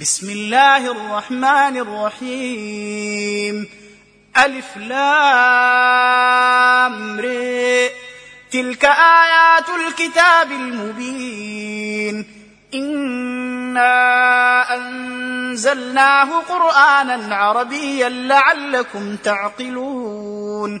بسم الله الرحمن الرحيم ألف لام تلك آيات الكتاب المبين إنا أنزلناه قرآنا عربيا لعلكم تعقلون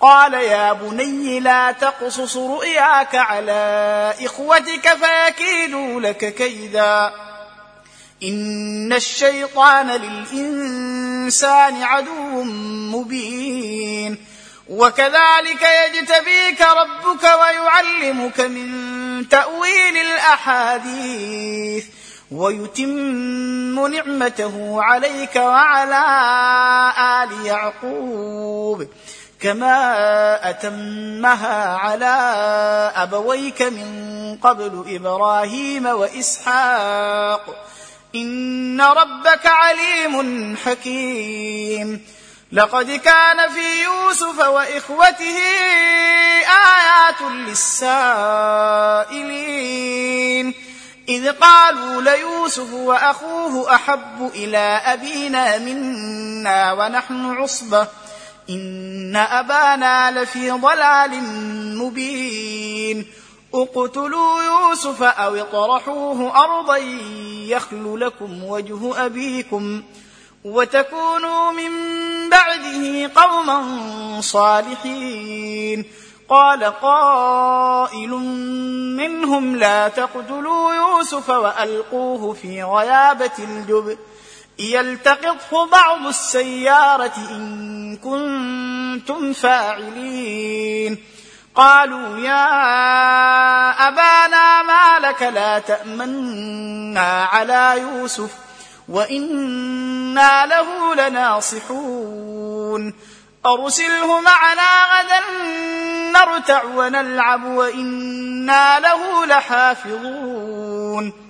قال يا بني لا تقصص رؤياك على إخوتك فيكيدوا لك كيدا. إن الشيطان للإنسان عدو مبين. وكذلك يجتبيك ربك ويعلمك من تأويل الأحاديث. ويتم نعمته عليك وعلى آل يعقوب. كما أتمها على أبويك من قبل إبراهيم وإسحاق إن ربك عليم حكيم. لقد كان في يوسف وإخوته آيات للسائلين إذ قالوا ليوسف وأخوه أحب إلى أبينا منا ونحن عصبة إن أبانا لفي ضلال مبين. اقتلوا يوسف أو اطرحوه أرضا يخل لكم وجه أبيكم وتكونوا من بعده قوما صالحين. قال قائل منهم لا تقتلوا يوسف وألقوه في غيابة الجب. يلتقطه بعض السيارة إن كنتم فاعلين. قالوا يا أبانا ما لك لا تأمنا على يوسف وإنا له لناصحون. أرسله معنا غدا نرتع ونلعب وإنا له لحافظون.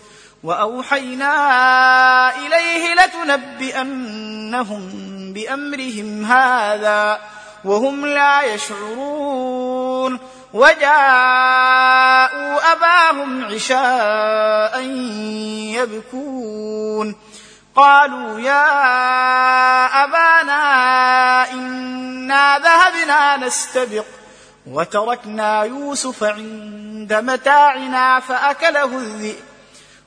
وأوحينا إليه لتنبئنهم بأمرهم هذا وهم لا يشعرون وجاءوا أباهم عشاء يبكون قالوا يا أبانا إنا ذهبنا نستبق وتركنا يوسف عند متاعنا فأكله الذئب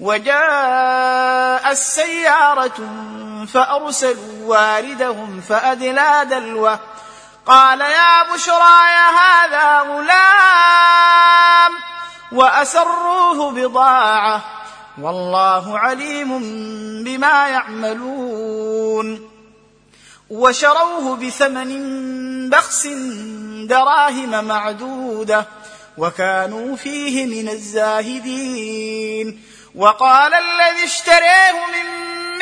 وجاء السياره فأرسلوا واردهم فأدلى دلوه. قال يا بشرى هذا غلام وأسروه بضاعة. والله عليم بما يعملون. وشروه بثمن بخس دراهم معدودة. وكانوا فيه من الزاهدين. وقال الذي اشتريه من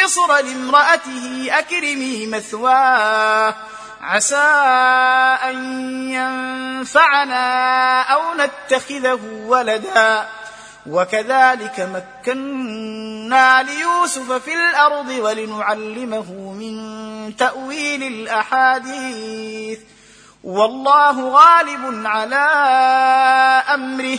مصر لامرأته أكرمي مثواه عسى أن ينفعنا أو نتخذه ولدا. وكذلك مكنا ليوسف في الأرض ولنعلمه من تأويل الأحاديث. والله غالب على أمره.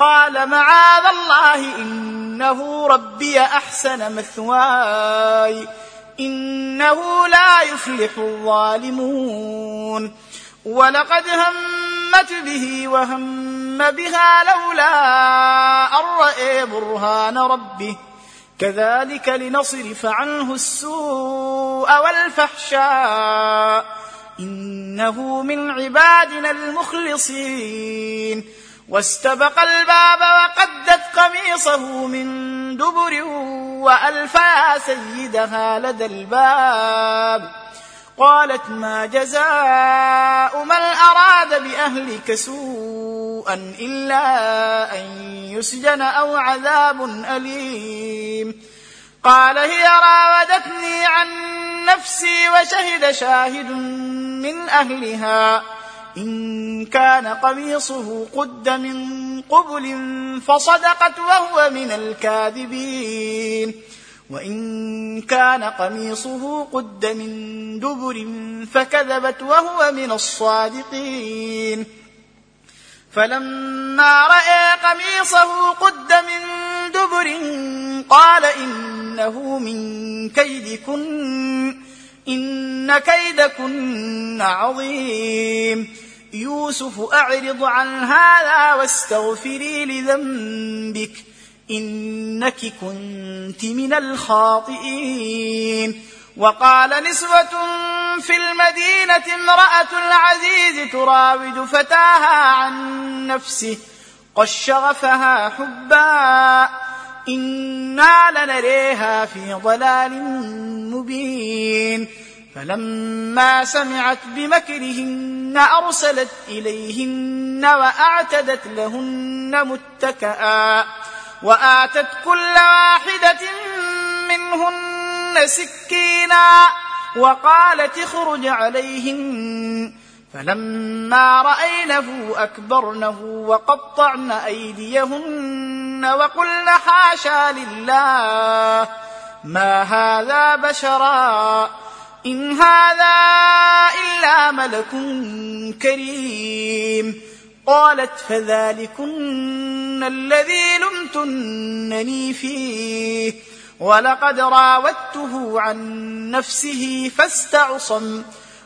قال معاذ الله إنه ربي أحسن مثواي إنه لا يفلح الظالمون. ولقد همت به وهم بها لولا أن راى برهان ربه. كذلك لنصرف عنه السوء والفحشاء. إنه من عبادنا المخلصين. واستبق الباب وقدت قميصه من دبر والف يا سيدها لدى الباب. قالت ما جزاء من أراد بأهلك سوءا إلا أن يسجن أو عذاب أليم. قال هي راودتني عن نفسي وشهد شاهد من أهلها. إن كان قميصه قد من قبل فصدقت وهو من الكاذبين. وإن كان قميصه قد من دبر فكذبت وهو من الصادقين. فلما رأى قميصه قد من دبر قال إنه من كيدكن. إن كيدكن عظيم. يوسف أعرض عن هذا واستغفري لذنبك. إنك كنت من الخاطئين. وقال نسوة في المدينة امرأة العزيز تراود فتاها عن نفسه. قد شغفها حبا أنا لنريها في ضلال مبين فلما سمعت بمكرهن ارسلت اليهن واعتدت لهن متكئا واتت كل واحدة منهن سكينا وقالت اخرج عليهن فلما راينه اكبرنه وقطعن ايديهن وقلن حاشا لله. ما هذا بشرا؟ إن هذا إلا ملك كريم. قالت فذلكن الذي لمتنني فيه. ولقد راودته عن نفسه فاستعصم.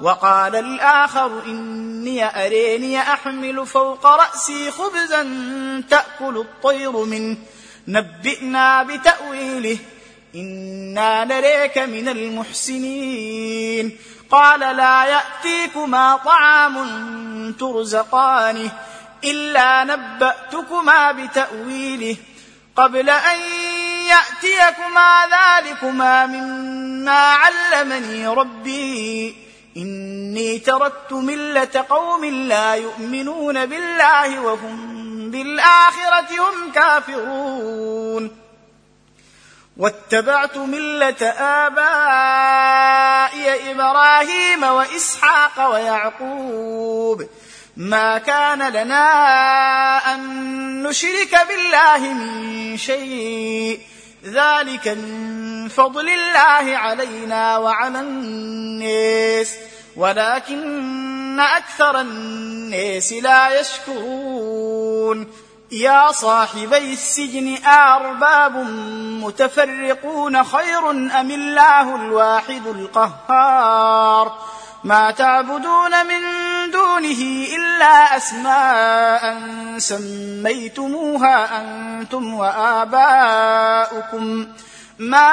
وقال الآخر إني أريني أحمل فوق رأسي خبزا تأكل الطير منه. نبئنا بتأويله إنا نريك من المحسنين. قال لا يأتيكما طعام ترزقانه إلا نبأتكما بتأويله. قبل أن يأتيكما ذلكما مما علمني ربي. إني تركت ملة قوم لا يؤمنون بالله وهم بالآخرة هم كافرون. واتبعت ملة آبائي إبراهيم وإسحاق ويعقوب. ما كان لنا أن نشرك بالله من شيء. ذلك من فضل الله علينا وعلى الناس ولكن أكثر الناس لا يشكرون. يا صاحبي السجن أرباب متفرقون خير أم الله الواحد القهار؟ ما تعبدون من دونه إلا أسماء سميتموها أنتم وآباؤكم. ما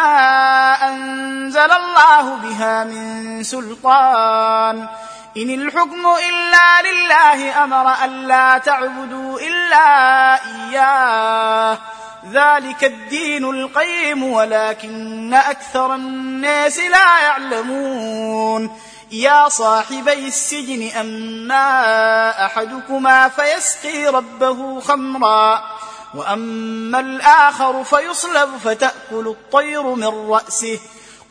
أنزل الله بها من سلطان. إن الحكم إلا لله أمر الا تعبدوا إلا إياه. ذلك الدين القيم ولكن أكثر الناس لا يعلمون. يا صاحبي السجن أما أحدكما فيسقي ربه خمرا وأما الآخر فيصلب فتأكل الطير من رأسه.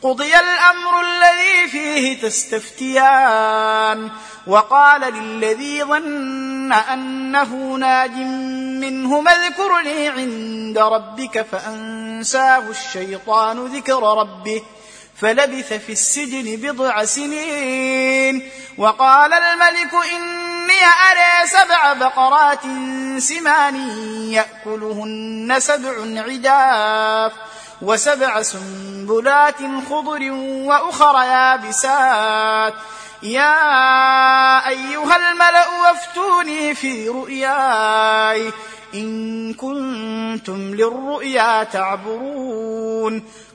قضي الأمر الذي فيه تستفتيان. وقال للذي ظن أنه ناج منهما اذكرني عند ربك فأنساه الشيطان ذكر ربه. فلبث في السجن بضع سنين. وقال الملك إني اري سبع بقرات سمان يأكلهن سبع عجاف وسبع سنبلات خضر وأخر يابسات. يا أيها الملأ وافتوني في رؤياي إن كنتم للرؤيا تعبرون.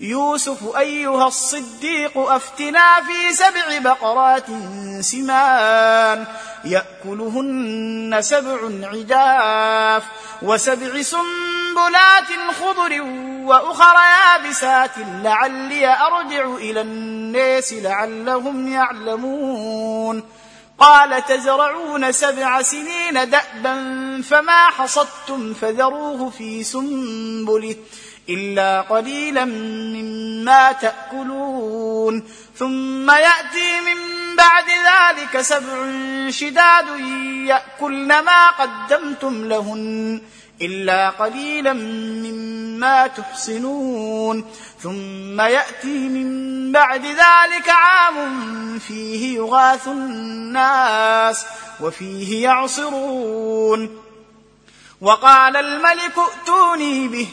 يوسف أيها الصديق أفتنا في سبع بقرات سمان يأكلهن سبع عجاف وسبع سنبلات خضر وأخر يابسات لعلي أرجع إلى الناس لعلهم يعلمون قال تزرعون سبع سنين دأبا فما حصدتم فذروه في سنبله إلا قليلا مما تأكلون ثم يأتي من بعد ذلك سبع شداد يأكلن ما قدمتم لهن إلا قليلا مما تحصنون ثم يأتي من بعد ذلك عام فيه يغاث الناس وفيه يعصرون. وقال الملك ائتوني به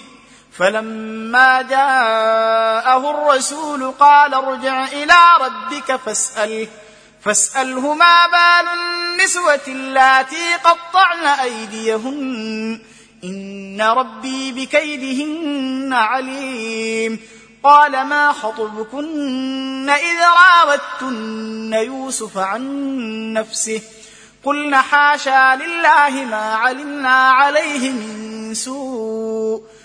فلما جاءه الرسول قال ارجع إلى ربك فاسأله فاسأله ما بال النسوة اللاتي قطعن أيديهن؟ إن ربي بكيدهن عليم. قال ما خطبكن إذ راوتن يوسف عن نفسه؟ قلن حاشا لله ما علمنا عليه من سوء.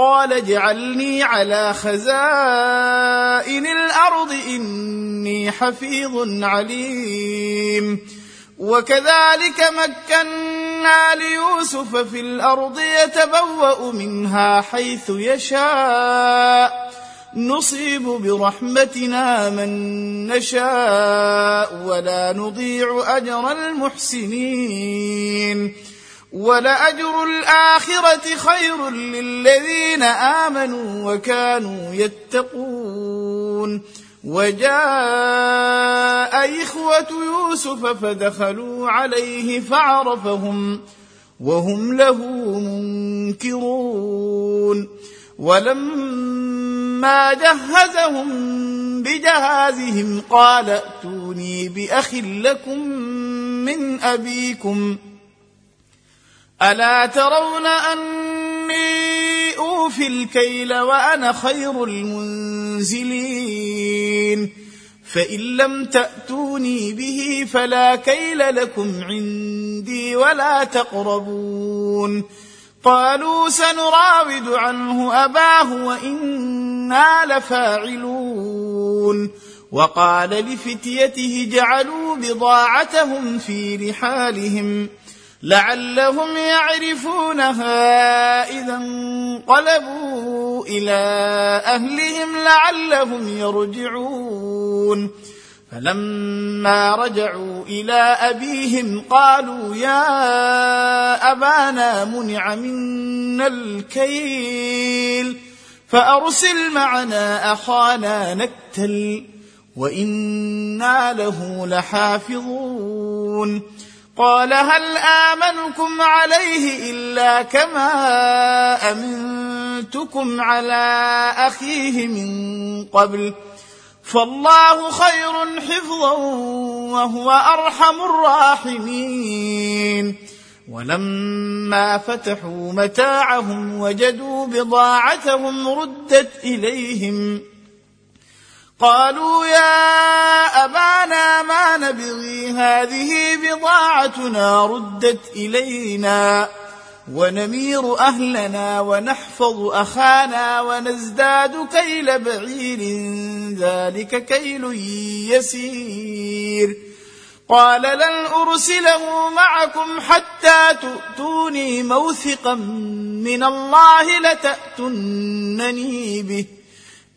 قال اجعلني على خزائن الأرض إني حفيظ عليم. وكذلك مكنا ليوسف في الأرض يتبوأ منها حيث يشاء. نصيب برحمتنا من نشاء ولا نضيع أجر المحسنين. ولأجر الآخرة خير للذين آمنوا وكانوا يتقون. وجاء إخوة يوسف فدخلوا عليه فعرفهم وهم له منكرون. ولما جهزهم بجهازهم قال ائتوني بأخ لكم من أبيكم. ألا ترون أني أوفي الكيل وأنا خير المنزلين؟ فإن لم تأتوني به فلا كيل لكم عندي ولا تقربون. قالوا سنراود عنه أباه وإنا لفاعلون. وقال لفتيته جعلوا بضاعتهم في رحالهم. لعلهم يعرفونها إذا انقلبوا إلى أهلهم لعلهم يرجعون. فلما رجعوا إلى أبيهم قالوا يا أبانا منع منا الكيل فأرسل معنا أخانا نكتل وإنا له لحافظون. قال هل آمنكم عليه إلا كما أمنتكم على أخيه من قبل فالله خير حفظا وهو أرحم الراحمين ولما فتحوا متاعهم وجدوا بضاعتهم ردت إليهم قالوا يا أبانا ما نبغي هذه بضاعتنا ردت إلينا ونمير أهلنا ونحفظ أخانا ونزداد كيل بعير ذلك كيل يسير. قال لن أرسله معكم حتى تؤتوني موثقا من الله لتاتونني به.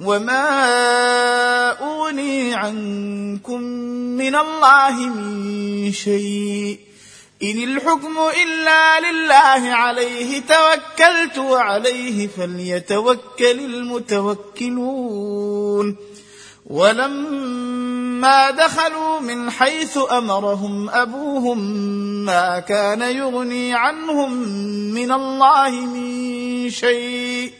وما اغني عنكم من الله من شيء ان الحكم الا لله عليه توكلت وعليه فليتوكل المتوكلون ولما دخلوا من حيث امرهم ابوهم ما كان يغني عنهم من الله من شيء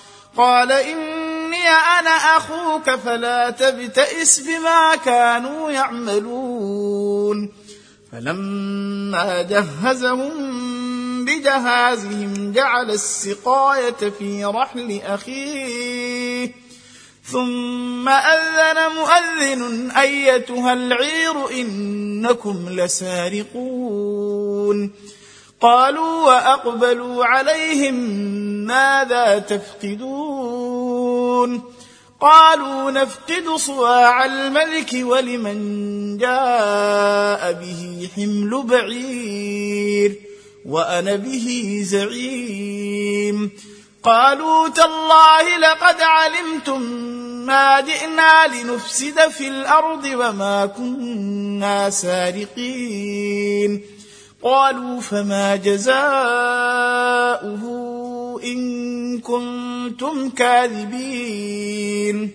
قال إني أنا أخوك فلا تبتئس بما كانوا يعملون. فلما جهزهم بجهازهم جعل السقاية في رحل أخيه. ثم أذن مؤذن أيتها العير إنكم لسارقون. قالوا وأقبلوا عليهم ماذا تفقدون قالوا نفقد صواع الملك ولمن جاء به حمل بعير وأنا به زعيم قالوا تالله لقد علمتم ما جئنا لنفسد في الأرض وما كنا سارقين قالوا فما جزاؤه إن كنتم كاذبين.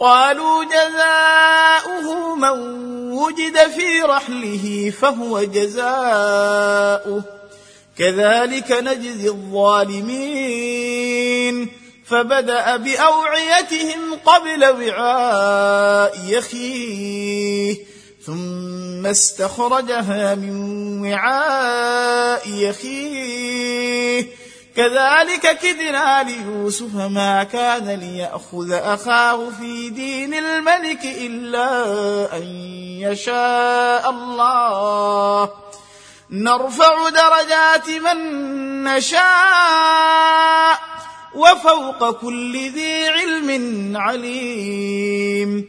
قالوا جزاؤه من وجد في رحله فهو جزاؤه. كذلك نجزي الظالمين. فبدأ بأوعيتهم قبل وعاء يخيه. ثم استخرجها من وعاء يخيه. كذلك كدنا ليوسف ما كان ليأخذ أخاه في دين الملك إلا أن يشاء الله. نرفع درجات من نشاء وفوق كل ذي علم عليم.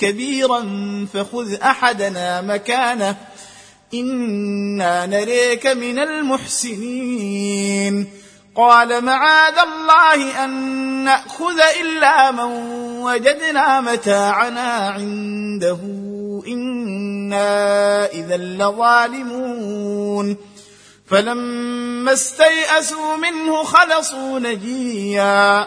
كبيرا فخذ أحدنا مكانه. إنا نريك من المحسنين. قال معاذ الله أن نأخذ إلا من وجدنا متاعنا عنده. إنا إذا لظالمون. فلما استيئسوا منه خلصوا نجيا.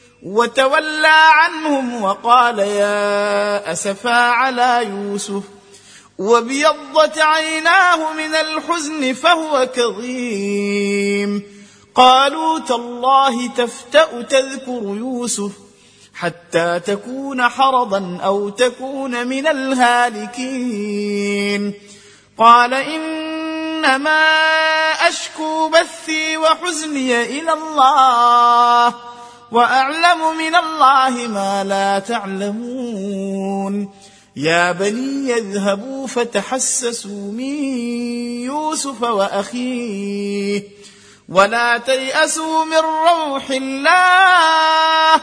وتولى عنهم وقال يا أسفا على يوسف وابيضت عيناه من الحزن فهو كظيم. قالوا تالله تفتأ تذكر يوسف حتى تكون حرضا أو تكون من الهالكين. قال إنما أشكو بثي وحزني إلى الله. وأعلم من الله ما لا تعلمون. يا بني يذهبوا فتحسسوا من يوسف وأخيه. ولا تيأسوا من روح الله.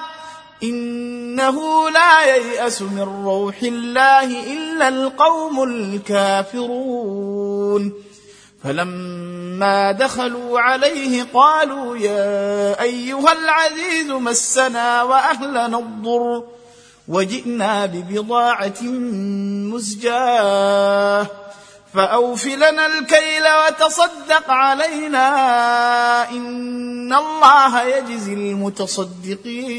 إنه لا ييأس من روح الله إلا القوم الكافرون. فلما دخلوا عليه قالوا يا أيها العزيز مسنا وأهلنا الضر وجئنا ببضاعة مزجاة فأوف لنا الكيل وتصدق علينا إن الله يجزي المتصدقين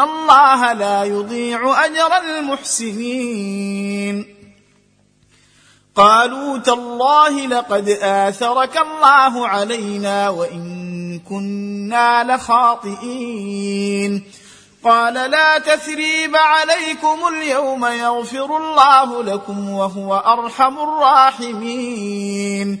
الله لا يضيع اجر المحسنين قالوا تالله لقد اثرك الله علينا وان كنا لخاطئين قال لا تثريب عليكم اليوم يغفر الله لكم وهو ارحم الراحمين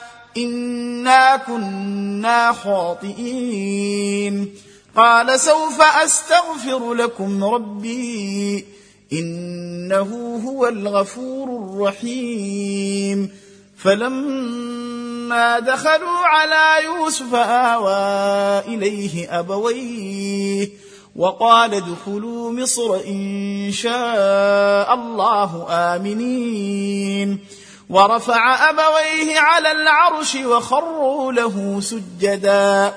انا كنا خاطئين قال سوف استغفر لكم ربي انه هو الغفور الرحيم فلما دخلوا على يوسف اوى اليه ابويه وقال ادخلوا مصر ان شاء الله امنين ورفع أبويه على العرش وخروا له سجدا.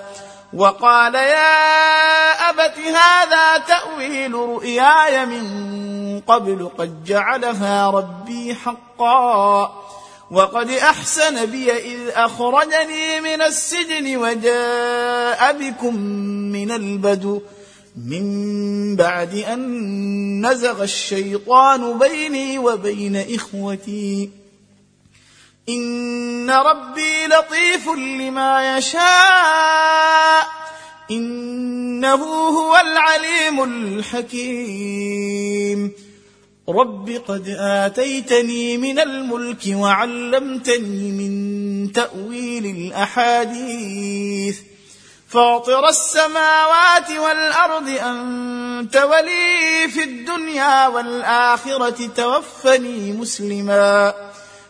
وقال يا أبت هذا تأويل رؤياي من قبل قد جعلها ربي حقا. وقد أحسن بي إذ أخرجني من السجن وجاء بكم من البدو. من بعد أن نزغ الشيطان بيني وبين إخوتي. إن ربي لطيف لما يشاء. إنه هو العليم الحكيم. رب قد آتيتني من الملك وعلمتني من تأويل الأحاديث. فاطر السماوات والأرض أنت ولي في الدنيا والآخرة توفني مسلما.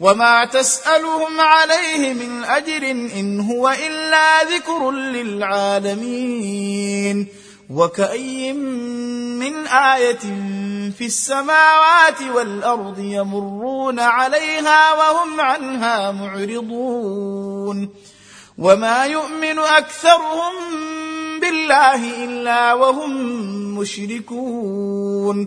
وما تسألهم عليه من أجر إن هو إلا ذكر للعالمين. وكأي من آية في السماوات والأرض يمرون عليها وهم عنها معرضون. وما يؤمن أكثرهم بالله إلا وهم مشركون.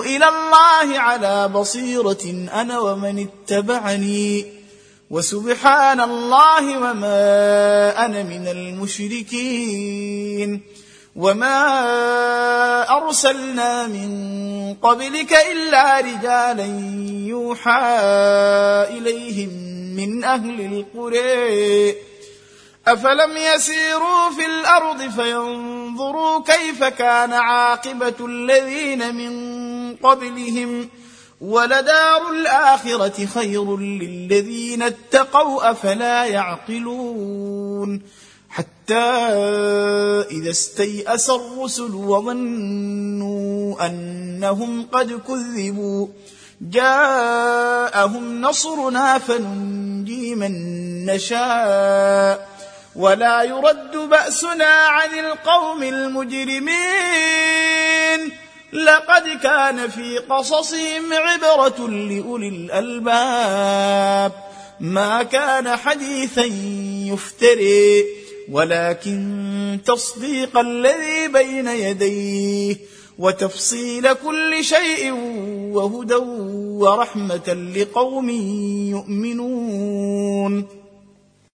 إلى الله على بصيرة أنا ومن اتبعني. وسبحان الله وما أنا من المشركين. وما أرسلنا من قبلك إلا رجالا يوحى إليهم من أهل القرى. أفلم يسيروا في الأرض فينظروا كيف كان عاقبة الذين من قبلهم ولدار الآخرة خير للذين اتقوا أفلا يعقلون حتى إذا استيأس الرسل وظنوا أنهم قد كذبوا جاءهم نصرنا فننجي من نشاء ولا يرد بأسنا عن القوم المجرمين. لقد كان في قصصهم عبرة لأولي الألباب. ما كان حديثا يفتري ولكن تصديق الذي بين يديه وتفصيل كل شيء وهدى ورحمة لقوم يؤمنون.